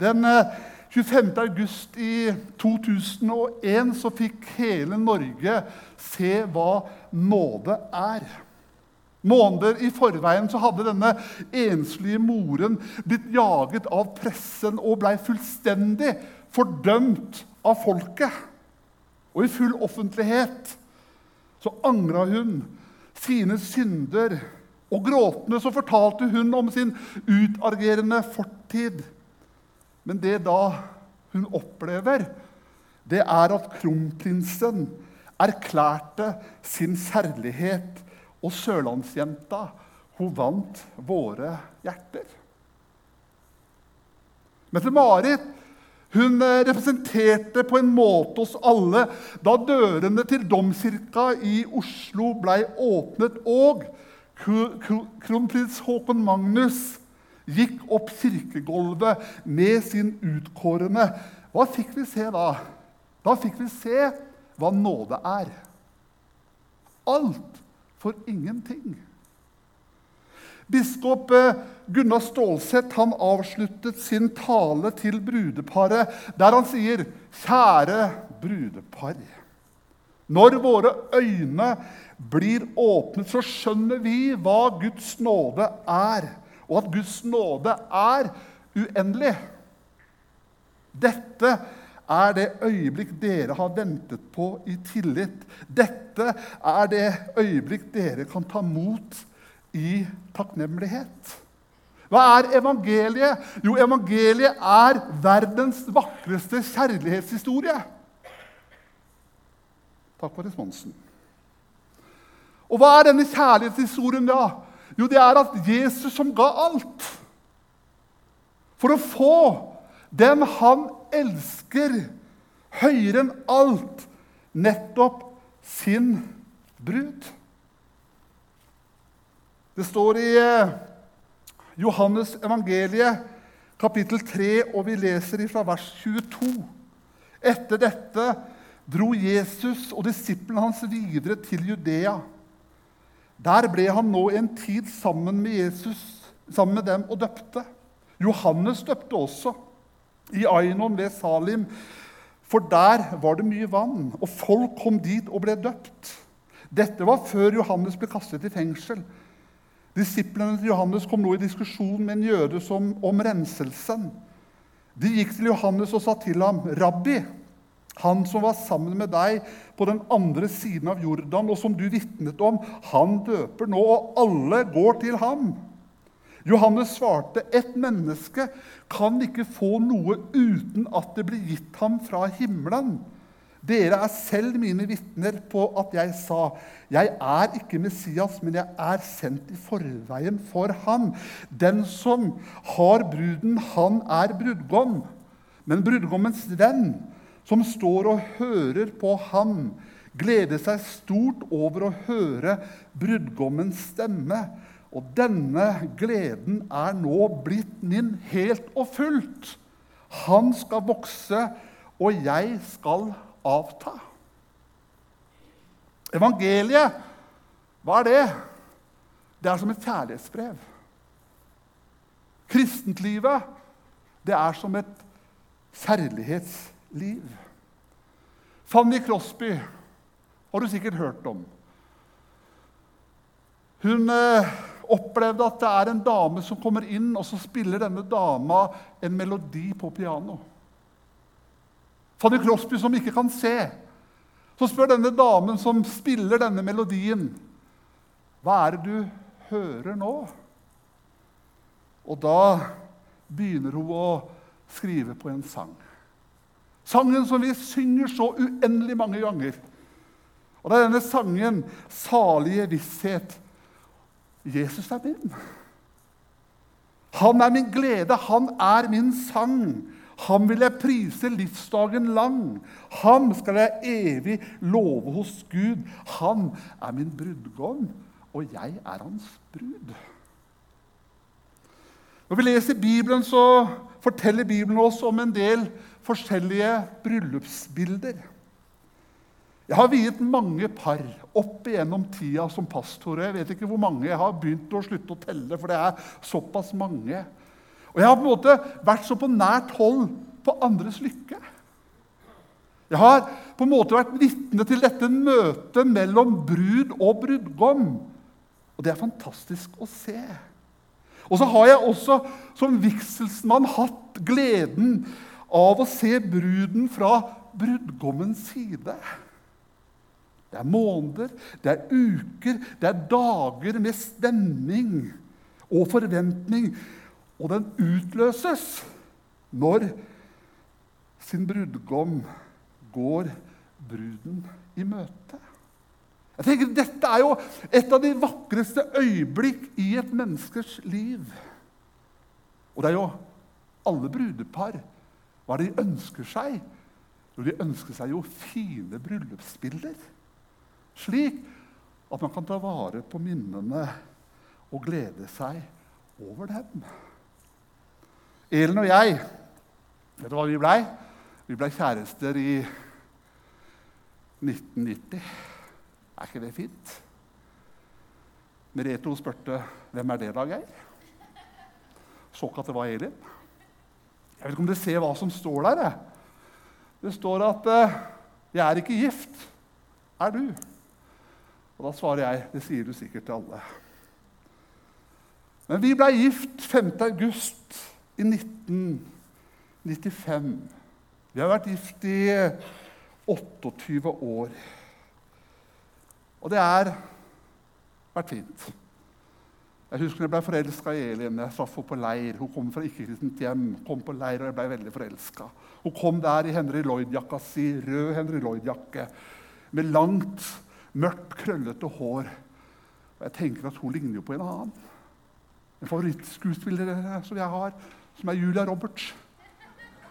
Den eh, 25. august i 2001 så fikk hele Norge se hva nåde er. Måneder i forveien så hadde denne enslige moren blitt jaget av pressen og blei fullstendig fordømt av folket. Og i full offentlighet så angra hun sine synder. Og gråtende så fortalte hun om sin utagerende fortid. Men det da hun opplever, det er at kronprinsen erklærte sin kjærlighet, og sørlandsjenta, hun vant våre hjerter. Mette-Marit hun eh, representerte på en måte oss alle da dørene til domkirka i Oslo ble åpnet, og kronprins Haakon Magnus gikk opp kirkegulvet med sin utkårende. Hva fikk vi se da? Da fikk vi se hva nåde er. Alt for ingenting. Biskop eh, Gunnar Stålseth han avsluttet sin tale til brudeparet der han sier, 'Kjære brudepar'. Når våre øyne blir åpnet, så skjønner vi hva Guds nåde er, og at Guds nåde er uendelig. Dette er det øyeblikk dere har ventet på i tillit. Dette er det øyeblikk dere kan ta mot i takknemlighet. Hva er evangeliet? Jo, evangeliet er verdens vakreste kjærlighetshistorie. Takk for responsen. Og hva er denne kjærlighetshistorien, da? Jo, det er at Jesus som ga alt. For å få den han elsker høyere enn alt, nettopp sin brud. Det står i eh, Johannes evangeliet, kapittel 3, og vi leser fra vers 22. Etter dette dro Jesus og disiplene hans videre til Judea. Der ble han nå en tid sammen med Jesus, sammen med dem og døpte. Johannes døpte også, i Ainon ved Salim, for der var det mye vann, og folk kom dit og ble døpt. Dette var før Johannes ble kastet i fengsel. Disiplene til Johannes kom nå i diskusjon med en jøde som, om renselsen. De gikk til Johannes og sa til ham, 'Rabbi, han som var sammen med deg på den andre siden av Jordan, og som du vitnet om, han døper nå, og alle går til ham.' Johannes svarte, 'Et menneske kan ikke få noe uten at det blir gitt ham fra himmelen.' Dere er selv mine vitner på at jeg sa, 'Jeg er ikke Messias, men jeg er sendt i forveien for ham.' 'Den som har bruden, han er brudgom.' Men brudgommens venn, som står og hører på ham, gleder seg stort over å høre brudgommens stemme. Og denne gleden er nå blitt min helt og fullt. Han skal vokse, og jeg skal avta. Evangeliet, hva er det? Det er som et kjærlighetsbrev. Kristentlivet, det er som et kjærlighetsliv. Fanny Crosby har du sikkert hørt om. Hun eh, opplevde at det er en dame som kommer inn, og så spiller denne dama en melodi på piano. Fanny Crosby som ikke kan se. Så spør denne damen som spiller denne melodien, hva er det du hører nå? Og da begynner hun å skrive på en sang. Sangen som vi synger så uendelig mange ganger. Og det er denne sangen 'Salige visshet'. Jesus er min. Han er min glede, han er min sang. Ham vil jeg prise livsdagen lang. Ham skal jeg evig love hos Gud. Han er min brudgom, og jeg er hans brud. Når vi leser Bibelen, så forteller Bibelen oss om en del forskjellige bryllupsbilder. Jeg har viet mange par opp igjennom tida som pastor. Jeg vet ikke hvor mange jeg har begynt å slutte å telle, for det er såpass mange. Og jeg har på en måte vært så på nært hold på andres lykke. Jeg har på en måte vært vitne til dette møtet mellom brud og brudgom. Og det er fantastisk å se. Og så har jeg også som vigselsmann hatt gleden av å se bruden fra brudgommens side. Det er måneder, det er uker, det er dager med stemning og forventning. Og den utløses når sin brudgom går bruden i møte. Jeg tenker, Dette er jo et av de vakreste øyeblikk i et menneskes liv. Og det er jo alle brudepar hva de ønsker seg. Jo, de ønsker seg jo fine bryllupsbilder. Slik at man kan ta vare på minnene og glede seg over dem. Elin og jeg, vet du hva vi blei? Vi blei kjærester i 1990. Er ikke det fint? Merete spurte hvem er det da, Geir. Så ikke at det var Elin. Jeg vet ikke om dere ser hva som står der. Jeg. Det står at uh, 'Jeg er ikke gift. Er du?' Og da svarer jeg, det sier du sikkert til alle. Men vi ble gift 5. august i 1995. Vi har vært gift i 28 år. Og det har vært fint. Jeg husker jeg ble forelska i Elin. Jeg traff henne på leir. Hun kom fra ikke-kristent hjem. kom på leir, og jeg ble veldig forelska. Hun kom der i Henry Lloyd-jakka si, rød Henry Lloyd-jakke, med langt, mørkt, krøllete hår. Og jeg tenker at hun ligner jo på en annen. En favorittskuespiller som jeg har, som er Julia Roberts.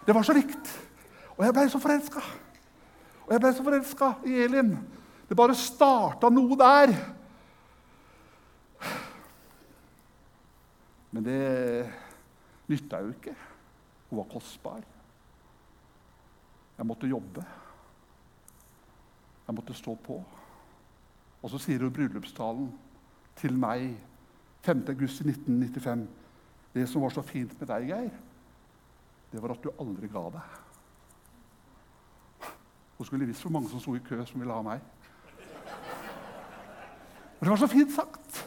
Det var så likt. Og jeg ble så forelska. Og jeg ble så forelska i Elin. Det bare starta noe der. Men det nytta jo ikke. Hun var kostbar. Jeg måtte jobbe. Jeg måtte stå på. Og så sier hun bryllupstalen til meg 5.8.1995. Det som var så fint med deg, Geir, det var at du aldri ga deg. Hun skulle visst hvor mange som sto i kø som ville ha meg. Og det var så fint sagt.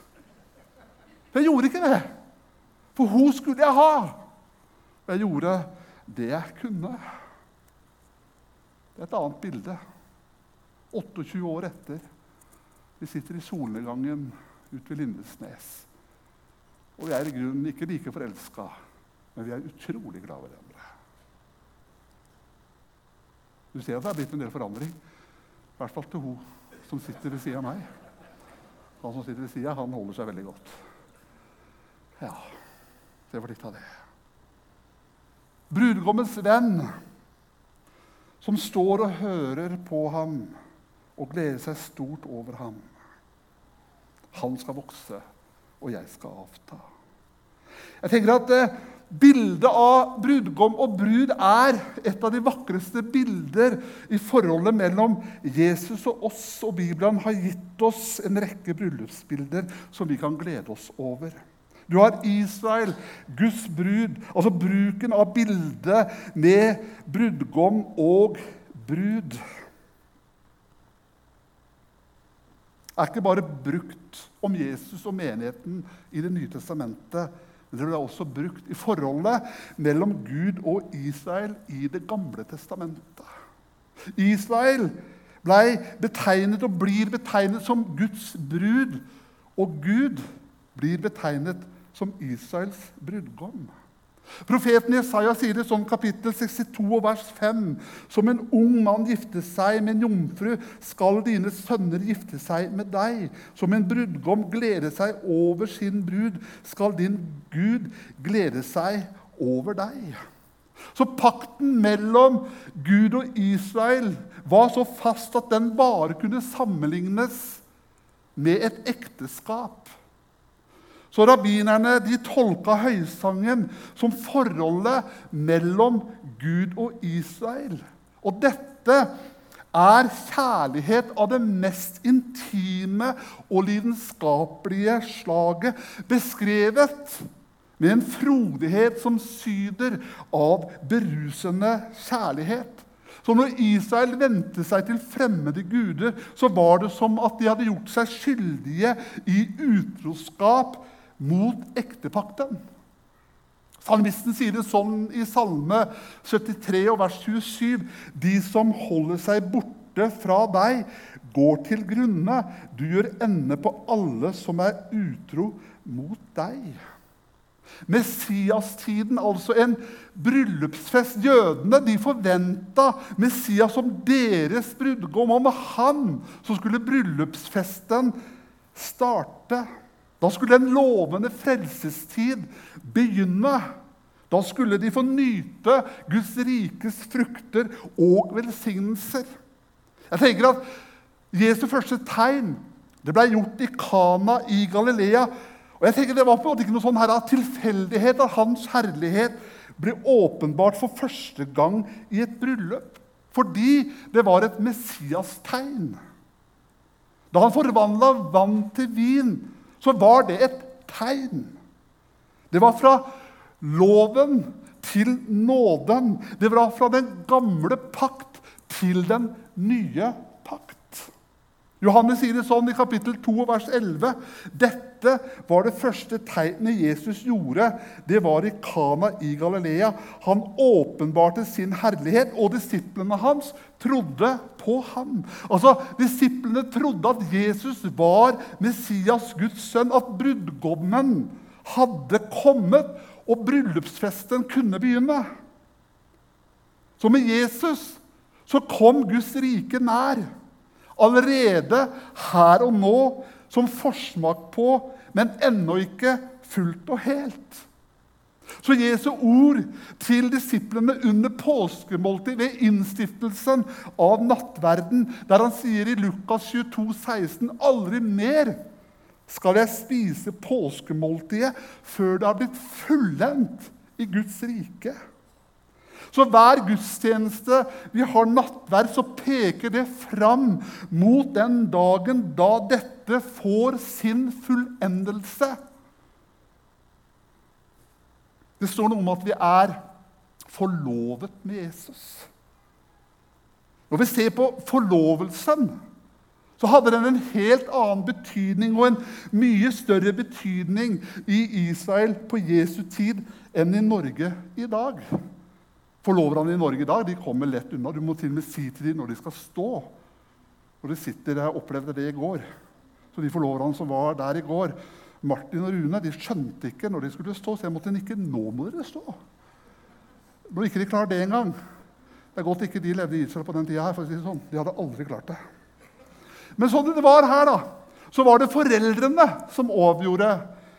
Jeg gjorde ikke det. For hun skulle jeg ha. Og jeg gjorde det jeg kunne. Det er et annet bilde. 28 år etter. Vi sitter i solnedgangen ute ved Lindesnes. Og vi er i grunnen ikke like forelska, men vi er utrolig glad i hverandre. Du ser at det er blitt en del forandring. I hvert fall til hun som sitter ved siden av meg. Han som sitter ved sida, han holder seg veldig godt. Ja, det var litt av det. Brudgommens venn, som står og hører på ham og gleder seg stort over ham. Han skal vokse, og jeg skal avta. Jeg tenker at eh, Bildet av brudgom og brud er et av de vakreste bilder i forholdet mellom Jesus og oss, og Bibelen har gitt oss en rekke bryllupsbilder som vi kan glede oss over. Du har Israel, Guds brud, altså bruken av bildet med brudgom og brud. er ikke bare brukt om Jesus og menigheten i Det nye testamentet men det ble også brukt i forholdet mellom Gud og Israel i Det gamle testamentet. Israel ble betegnet og blir betegnet som Guds brud, og Gud blir betegnet som Israels brudgom. Profeten Jesaja sier det sånn kapittel 62 vers 5.: Som en ung mann gifter seg med en jomfru, skal dine sønner gifte seg med deg. Som en brudgom gleder seg over sin brud, skal din Gud glede seg over deg. Så pakten mellom Gud og Israel var så fast at den bare kunne sammenlignes med et ekteskap. Så rabbinerne de tolka høysangen som forholdet mellom Gud og Israel. Og dette er kjærlighet av det mest intime og lidenskapelige slaget, beskrevet med en frodighet som syder av berusende kjærlighet. Så når Israel vendte seg til fremmede guder, så var det som at de hadde gjort seg skyldige i utroskap mot ektepakten. Salmisten sier det sånn i Salme 73 og vers 27.: De som holder seg borte fra deg, går til grunne. Du gjør ende på alle som er utro mot deg. Messiastiden, altså en bryllupsfest. Jødene de forventa Messias som deres brudgom. Og med han så skulle bryllupsfesten starte. Da skulle en lovende frelsestid begynne. Da skulle de få nyte Guds rikes frukter og velsignelser. Jeg tenker at Jesu første tegn det ble gjort i Kana i Galilea. Og jeg tenker Det var på en måte ikke noe sånn her tilfeldighet at hans herlighet ble åpenbart for første gang i et bryllup. Fordi det var et Messias-tegn. Da han forvandla vann til vin, så var det et tegn. Det var fra loven til nåden. Det var fra den gamle pakt til den nye pakt. Johannes sier det sånn i kapittel 2, vers 11. Dette var det første tegnet Jesus gjorde. Det var i Kana i Galilea. Han åpenbarte sin herlighet, og disiplene hans trodde på ham. Altså, Disiplene trodde at Jesus var Messias, Guds sønn, at brudgommen hadde kommet, og bryllupsfesten kunne begynne. Så med Jesus så kom Guds rike nær allerede her og nå som forsmak på, men ennå ikke fullt og helt. Så Jesu ord til disiplene under påskemåltid ved innstiftelsen av nattverden, der han sier i Lukas 22, 16, aldri mer skal jeg spise påskemåltidet før det har blitt fullendt i Guds rike. Så hver gudstjeneste vi har nattverd, så peker det fram mot den dagen da dette får sin fullendelse. Det står noe om at vi er forlovet med Jesus. Når vi ser på forlovelsen, så hadde den en helt annen betydning og en mye større betydning i Israel på Jesu tid enn i Norge i dag. Forloverne i Norge i dag de kommer lett unna. Du må til og med si til dem når de skal stå. Når de sitter, Jeg opplevde det i går. Så De forloverne som var der i går, Martin og Rune, de skjønte ikke når de skulle stå, så jeg måtte nikke. Nå må dere stå. Når ikke de klarer det engang. Det er godt ikke de levde i Israel på den tida. her, for å si det sånn. De hadde aldri klart det. Men sånn det var her, da, så var det foreldrene som avgjorde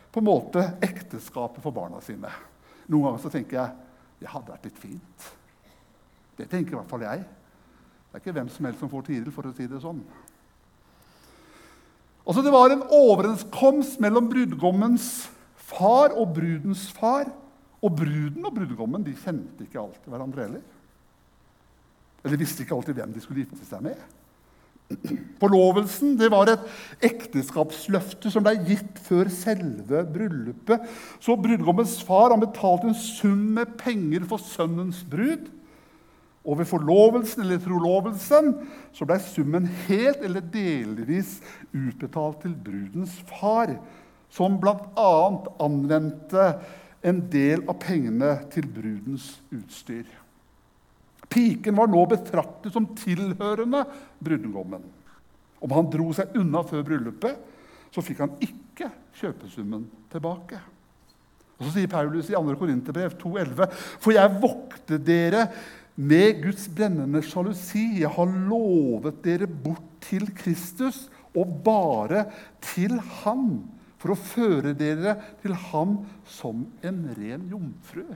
på en måte ekteskapet for barna sine. Noen ganger så tenker jeg det hadde vært litt fint. Det tenker i hvert fall jeg. Det er ikke hvem som helst som får Tiril, for å si det sånn. Altså, det var en overenskomst mellom brudgommens far og brudens far. Og bruden og brudgommen de kjente ikke alltid hverandre heller. Eller visste ikke alltid hvem de skulle gifte seg med. Forlovelsen det var et ekteskapsløfte som ble gitt før selve bryllupet. Så brudgommens far han betalte en sum med penger for sønnens brud. Og ved forlovelsen eller trolovelsen så ble summen helt eller delvis utbetalt til brudens far, som bl.a. anvendte en del av pengene til brudens utstyr. Piken var nå betraktet som tilhørende brudgommen. Om han dro seg unna før bryllupet, så fikk han ikke kjøpesummen tilbake. Og Så sier Paulus i 2. Korinterbrev 2,11.: For jeg vokter dere med Guds brennende sjalusi. Jeg har lovet dere bort til Kristus, og bare til Han, for å føre dere til Ham som en ren jomfru.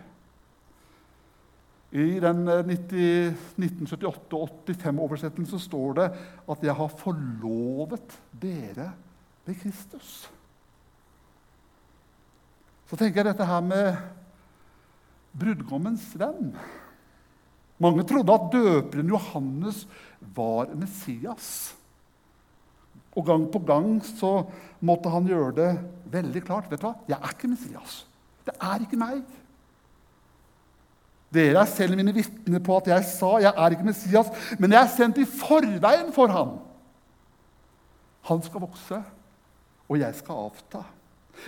I den 1978-85-oversettelsen står det at 'jeg har forlovet dere ved Kristus'. Så tenker jeg dette her med brudgommens venn. Mange trodde at døperen Johannes var Messias. Og gang på gang så måtte han gjøre det veldig klart. vet du hva? Jeg er ikke Messias. Det er ikke meg. Dere er selv mine vitner på at jeg sa jeg er ikke Messias, men jeg er sendt i forveien for ham. Han skal vokse, og jeg skal avta.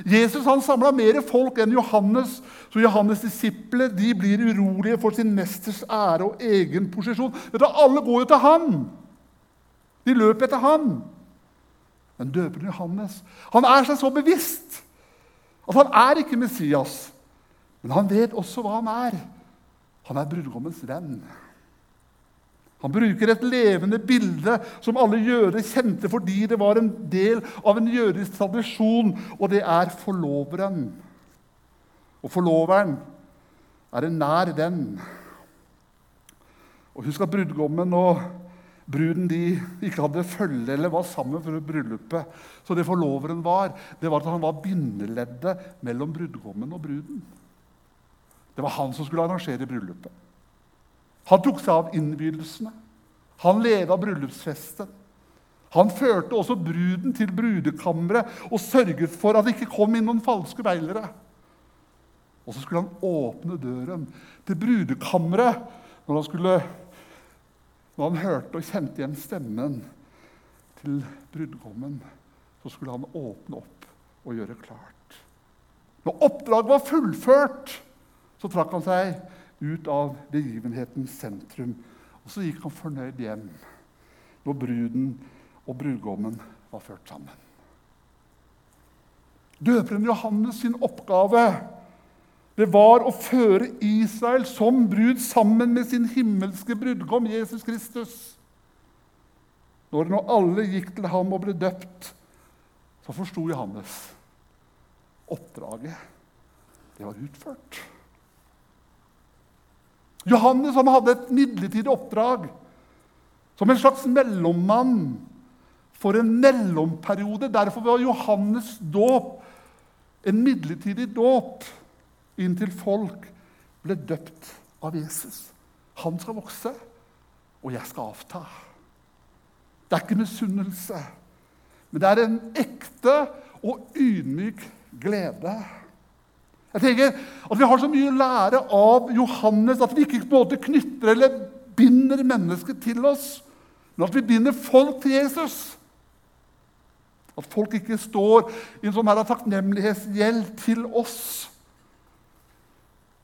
Jesus han samla mer folk enn Johannes, så Johannes' disipler de blir urolige for sin mesters ære og egen posisjon. Vet du, Alle går jo til han. De løper etter han. Men døperen Johannes han er seg så bevisst at han er ikke Messias. Men han vet også hva han er. Han er brudgommens venn. Han bruker et levende bilde som alle jøder kjente fordi det var en del av en jødisk tradisjon, og det er forloveren. Og forloveren er en nær venn. Og Husk at brudgommen og bruden de ikke hadde følge eller var sammen for bryllupet. Så det forloveren var, det var at han var bindeleddet mellom brudgommen og bruden. Det var han som skulle arrangere bryllupet. Han tok seg av innbydelsene. Han leda bryllupsfesten. Han førte også bruden til brudekammeret og sørget for at det ikke kom inn noen falske beilere. Og så skulle han åpne døren til brudekammeret når han, skulle, når han hørte og kjente igjen stemmen til brudgommen. Så skulle han åpne opp og gjøre klart. Når oppdraget var fullført, så trakk han seg ut av begivenhetens sentrum. Og så gikk han fornøyd hjem når bruden og brudgommen var ført sammen. Døperen Johannes sin oppgave det var å føre Israel som brud sammen med sin himmelske brudgom Jesus Kristus. Når nå alle gikk til ham og ble døpt, så forsto Johannes oppdraget. Det var utført. Johannes han hadde et midlertidig oppdrag som en slags mellommann for en mellomperiode. Derfor var Johannes' dåp en midlertidig dåp inntil folk ble døpt av Jesus. Han skal vokse, og jeg skal avta. Det er ikke misunnelse, men det er en ekte og ydmyk glede. Jeg tenker at Vi har så mye å lære av Johannes at vi ikke på en måte knytter eller binder mennesket til oss, men at vi binder folk til Jesus. At folk ikke står i en sånn her takknemlighetsgjeld til oss.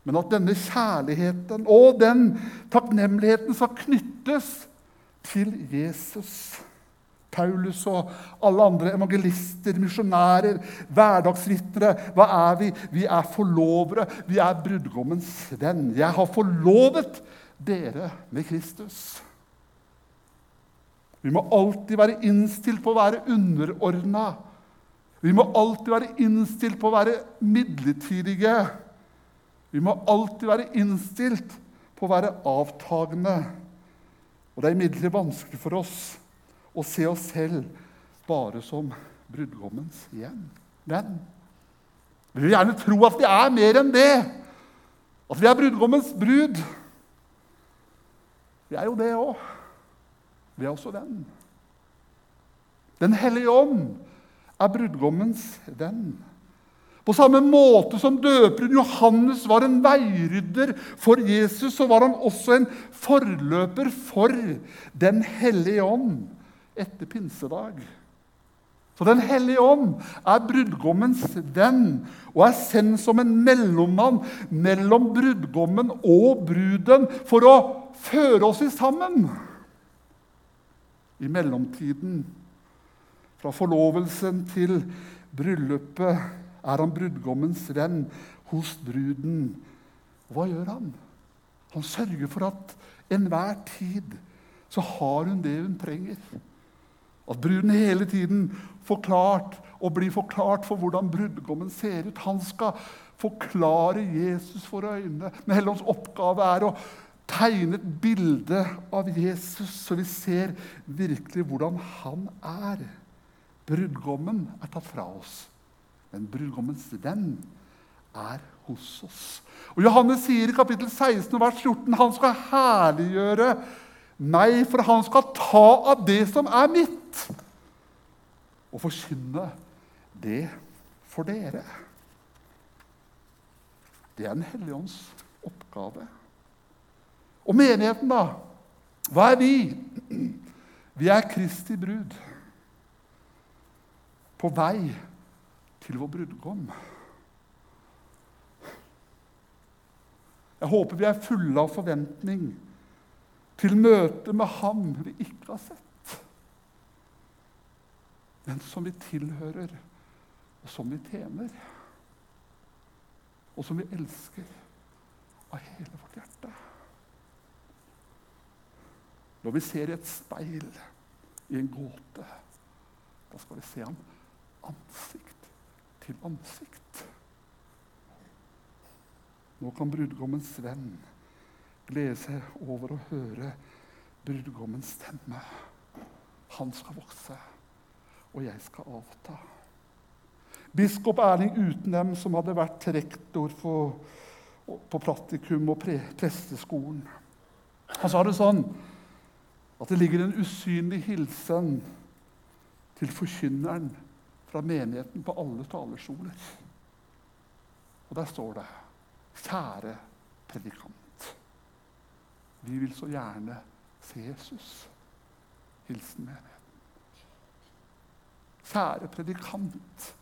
Men at denne kjærligheten og den takknemligheten skal knyttes til Jesus. Paulus og alle andre evangelister, misjonærer, hverdagsvitnere. Hva er vi? Vi er forlovere. Vi er brudgommens venn. Jeg har forlovet dere med Kristus. Vi må alltid være innstilt på å være underordna. Vi må alltid være innstilt på å være midlertidige. Vi må alltid være innstilt på å være avtagende. Og det er imidlertid vanskelig for oss og se oss selv bare som brudgommens igjen. Den. Vi vil gjerne tro at vi er mer enn det. At vi er brudgommens brud. Vi er jo det òg. Vi er også den. Den hellige ånd er brudgommens venn. På samme måte som døperen Johannes var en veirydder for Jesus, så var han også en forløper for Den hellige ånd etter pinsedag. Så Den hellige ånd er brudgommens venn og er sendt som en mellommann mellom brudgommen og bruden for å føre oss i sammen. I mellomtiden, fra forlovelsen til bryllupet, er han brudgommens venn hos bruden. Og hva gjør han? Han sørger for at enhver tid så har hun det hun trenger. At bruden hele tiden forklart og blir forklart for hvordan brudgommen ser ut. Han skal forklare Jesus for øynene. Men Helligåndens oppgave er å tegne et bilde av Jesus, så vi ser virkelig hvordan han er. Brudgommen er tatt fra oss, men brudgommens venn er hos oss. Og Johannes sier i kapittel 16, vers 14 han skal herliggjøre meg, for han skal ta av det som er mitt, og forkynne det for dere. Det er Den hellige ånds oppgave. Og menigheten, da? Hva er vi? Vi er Kristi brud. På vei til vår brudgom. Jeg håper vi er fulle av forventning til møtet med ham vi ikke har sett, men som vi tilhører, og som vi tjener, og som vi elsker av hele vårt hjerte. Når vi ser i et speil, i en gåte, da skal vi se ham ansikt til ansikt. Nå kan brudgommens venn glede seg over å høre brudgommens stemme. Han skal vokse, og jeg skal avta. Biskop Erling Utenem, som hadde vært rektor for, på Pratikum og pre, presteskolen, han sa det sånn at det ligger en usynlig hilsen til forkynneren fra menigheten på alle talerstoler. Og der står det Kjære predikant. Vi vil så gjerne se Jesus. Hilsen menigheten. Kjære predikant.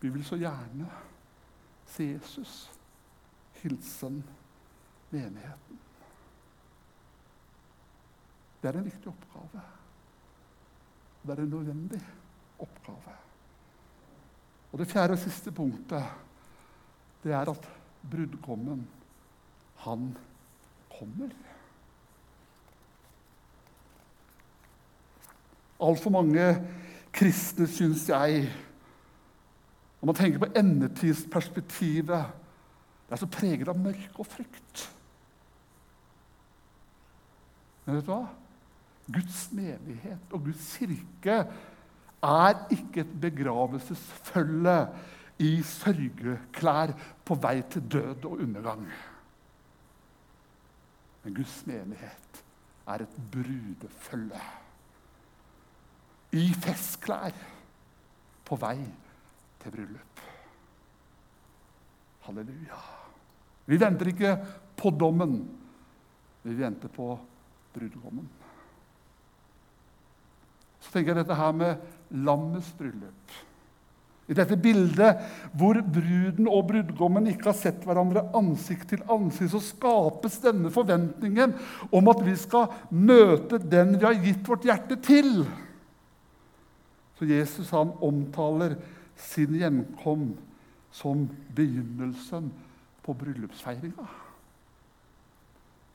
Vi vil så gjerne se Jesus. Hilsen menigheten. Det er en viktig oppgave. Det er en nødvendig oppgave. Og Det fjerde og siste punktet det er at brudgommen, han kommer. Altfor mange kristne, syns jeg, når man tenker på endetidsperspektivet, det er så preget av mørke og frykt. Men vet du hva? Guds menighet og Guds kirke er ikke et begravelsesfølge i sørgeklær på vei til død og undergang. Men Guds menighet er et brudefølge i festklær på vei til bryllup. Halleluja. Vi venter ikke på dommen, vi venter på brudgommen. Så tenker jeg dette her med lammets bryllup. I dette bildet hvor bruden og brudgommen ikke har sett hverandre ansikt til ansikt, så skapes denne forventningen om at vi skal møte den vi har gitt vårt hjerte til. Så Jesus han omtaler sin gjenkom som begynnelsen på bryllupsfeiringa.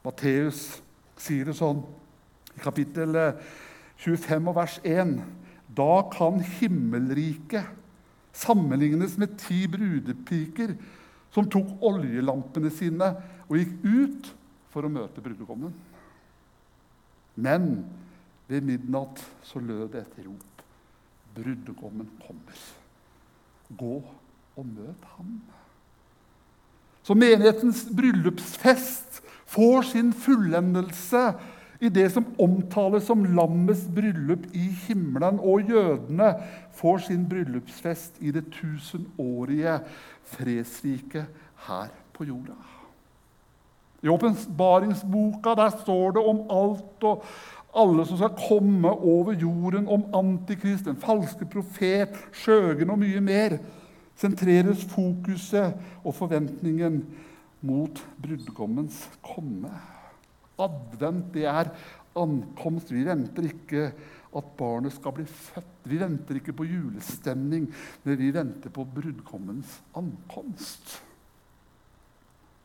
Matteus sier det sånn i kapittel 25 og vers 1. Da kan himmelriket sammenlignes med ti brudepiker som tok oljelampene sine og gikk ut for å møte brudgommen. Men ved midnatt så lød det et rop. Brudgommen kommer. Gå og møt ham. Så menighetens bryllupsfest får sin fullendelse i det som omtales som lammets bryllup i himmelen. Og jødene får sin bryllupsfest i det tusenårige fredsriket her på jorda. I åpenbaringsboka der står det om alt og alle som skal komme over jorden, om Antikrist, den falske profet, skjøgen og mye mer, sentreres fokuset og forventningen mot brudgommens komme. Advent det er ankomst. Vi venter ikke at barnet skal bli født. Vi venter ikke på julestemning, men vi venter på brudgommens ankomst.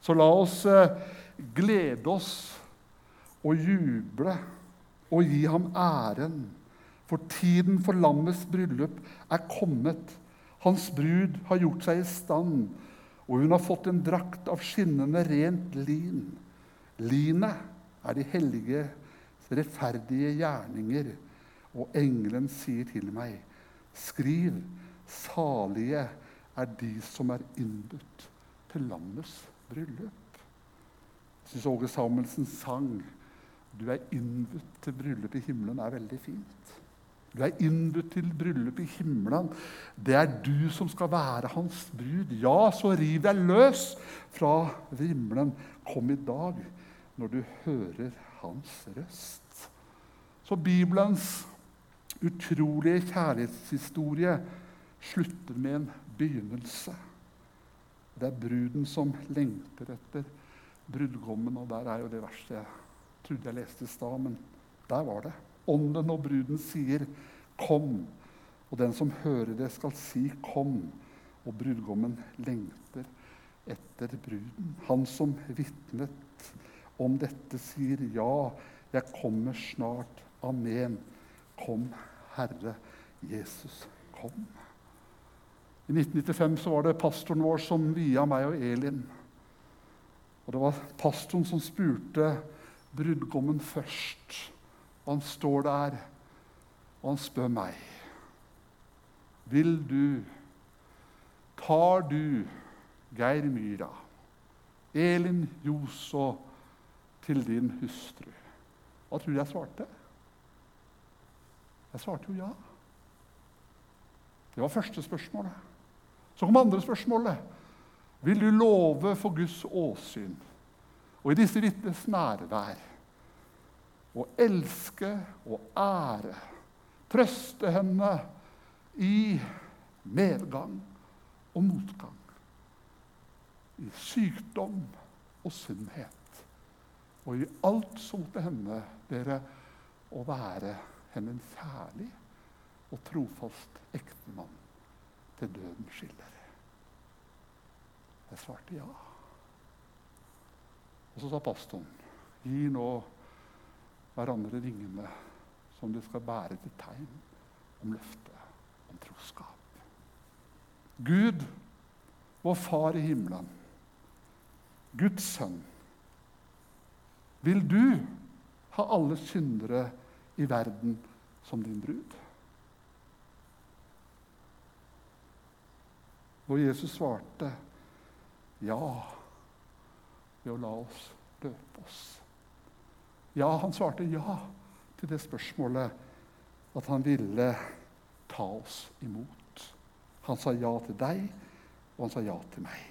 Så la oss eh, glede oss og juble og gi ham æren. For tiden for lammets bryllup er kommet. Hans brud har gjort seg i stand, og hun har fått en drakt av skinnende rent lin. Linet er de hellige, rettferdige gjerninger. Og engelen sier til meg, skriv, salige er de som er innbudt til lammets bryllup. Jeg syns Åge Samuelsen sang 'Du er innbudt til bryllup i himmelen' er veldig fint. Du er innbudt til bryllup i himmelen. Det er du som skal være hans brud. Ja, så riv deg løs fra himmelen. Kom i dag når du hører hans røst. Så Bibelens utrolige kjærlighetshistorie slutter med en begynnelse. Det er bruden som lengter etter brudgommen, og der er jo det verste jeg trodde jeg leste i stad, men der var det. Ånden og bruden sier 'kom', og den som hører det, skal si 'kom'. Og brudgommen lengter etter bruden. Han som vitnet om dette, sier 'ja, jeg kommer snart'. Amen. Kom, Herre Jesus, kom. I 1995 så var det pastoren vår som via meg og Elin. Og Det var pastoren som spurte brudgommen først. Og han står der, og han spør meg. Vil du, tar du Geir Myra, Elin Joso, til din hustru? Hva tror du jeg svarte? Jeg svarte jo ja. Det var første spørsmålet. Så kom andre spørsmålet. Vil du love for Guds åsyn og i disse vitnes nærvær å elske og ære, trøste henne i medgang og motgang, i sykdom og sunnhet, og i alt som til henne dere å være henne en kjærlig og trofast ektemann til døden skiller. Jeg svarte ja. Og så sa pastoren, gi nå hverandre ringene som du skal bære til tegn om løftet om troskap. Gud, vår Far i himmelen, Guds sønn, vil du ha alle syndere i verden som din brud? Og Jesus svarte ja ved å la oss døpe oss. Ja, han svarte ja til det spørsmålet at han ville ta oss imot. Han sa ja til deg, og han sa ja til meg.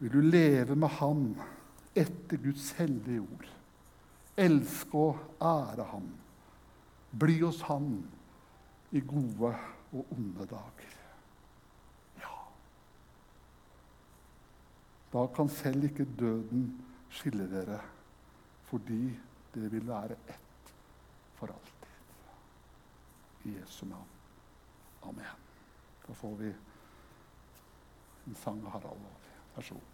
Vil du leve med Han etter Guds hellige ord? Elske og ære Ham. Bli hos Han i gode og onde dager. Ja. Da kan selv ikke døden skille dere, fordi det vil være ett for alltid. I Jesu navn. Amen. Da får vi en sang av Harald. Vær så god.